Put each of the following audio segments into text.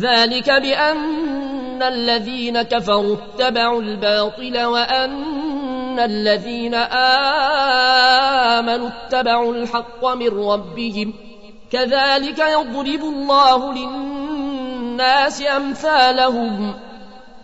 ذلك بأن الذين كفروا اتبعوا الباطل وأن الذين آمنوا اتبعوا الحق من ربهم. كذلك يضرب الله للناس أمثالهم.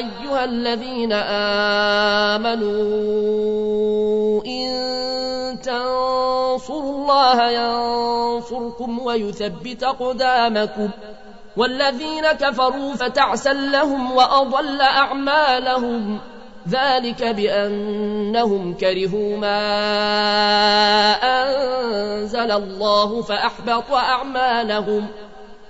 أيها الذين آمنوا إن تنصروا الله ينصركم ويثبت قدامكم والذين كفروا فتعسا لهم وأضل أعمالهم ذلك بأنهم كرهوا ما أنزل الله فأحبط أعمالهم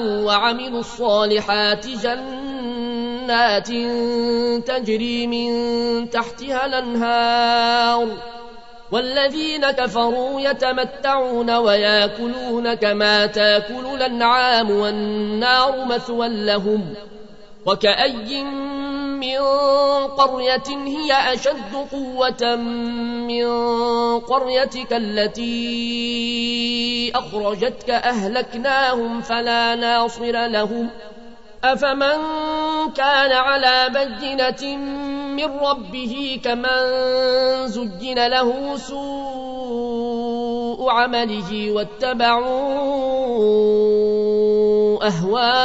وعملوا الصالحات جنات تجري من تحتها الأنهار. والذين كفروا يتمتعون ويأكلون كما تأكل الأنعام والنار مثوى لهم. وكأي من قرية هي أشد قوة من قريتك التي أخرجتك أهلكناهم فلا ناصر لهم. أفمن كان على بينة من ربه كمن زجن له سوء عمله واتبعوا أهواءهم.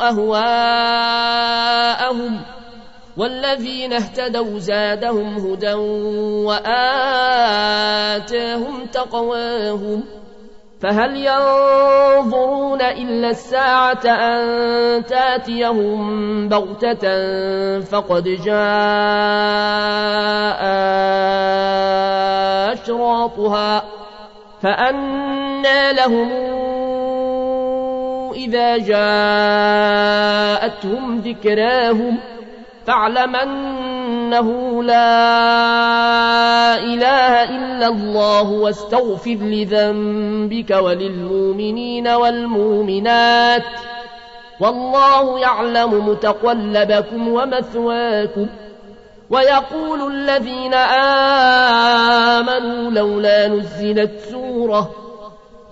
أهواءهم والذين اهتدوا زادهم هدى وآتاهم تقواهم فهل ينظرون إلا الساعة أن تأتيهم بغتة فقد جاء أشراطها فأنى لهم إذا جاءتهم ذكراهم فاعلم أنه لا إله إلا الله واستغفر لذنبك وللمؤمنين والمؤمنات والله يعلم متقلبكم ومثواكم ويقول الذين آمنوا لولا نزلت سورة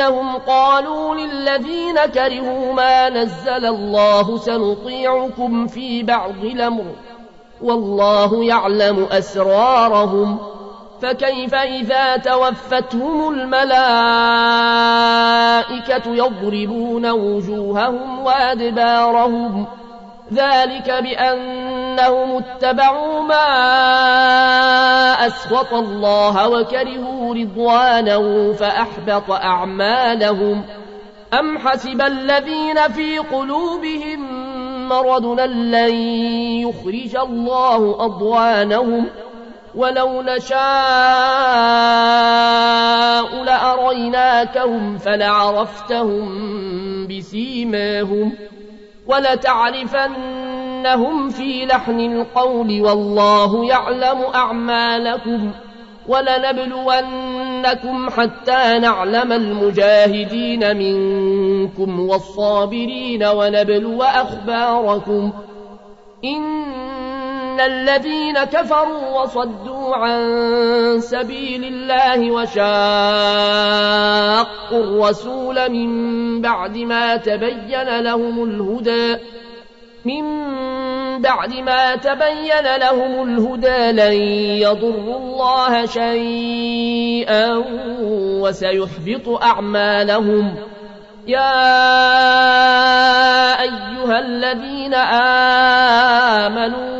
بأنهم قالوا للذين كرهوا ما نزل الله سنطيعكم في بعض الأمر. والله يعلم أسرارهم. فكيف إذا توفتهم الملائكة يضربون وجوههم وأدبارهم؟ ذلك بأنهم اتبعوا ما أسخط الله وكرهوا رضوانه فأحبط أعمالهم. أم حسب الذين في قلوبهم مرضنا لن يخرج الله أضوانهم. ولو نشاء لأريناكهم فلعرفتهم بسيماهم. ولتعرفنهم في لحن القول والله يعلم أعمالكم ولنبلونكم حتى نعلم المجاهدين منكم والصابرين ونبلو أخباركم الذين كفروا وصدوا عن سبيل الله وشاقوا الرسول من بعد ما تبين لهم الهدى من بعد ما تبين لهم الهدى لن يضروا الله شيئا وسيحبط أعمالهم يا أيها الذين آمنوا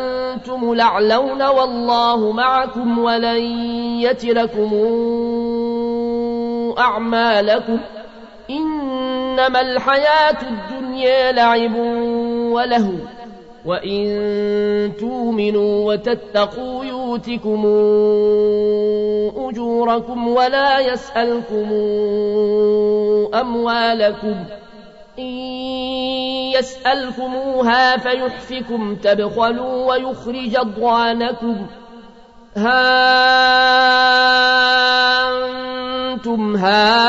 لعلون والله معكم ولن يتركم أعمالكم إنما الحياة الدنيا لعب وله وإن تؤمنوا وتتقوا يوتكم أجوركم ولا يسألكم أموالكم يسألكموها فيحفكم تبخلوا ويخرج أضوانكم ها أنتم هؤلاء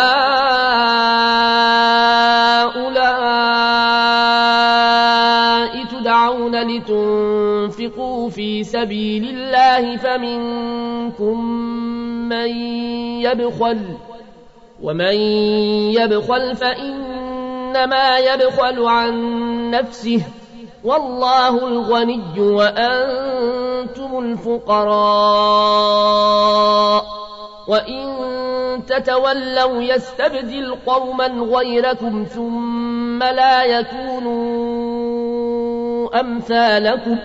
تدعون لتنفقوا في سبيل الله فمنكم من يبخل ومن يبخل فإنما يبخل عن نفسه والله الغني وأنتم الفقراء وإن تتولوا يستبدل قوما غيركم ثم لا يكونوا أمثالكم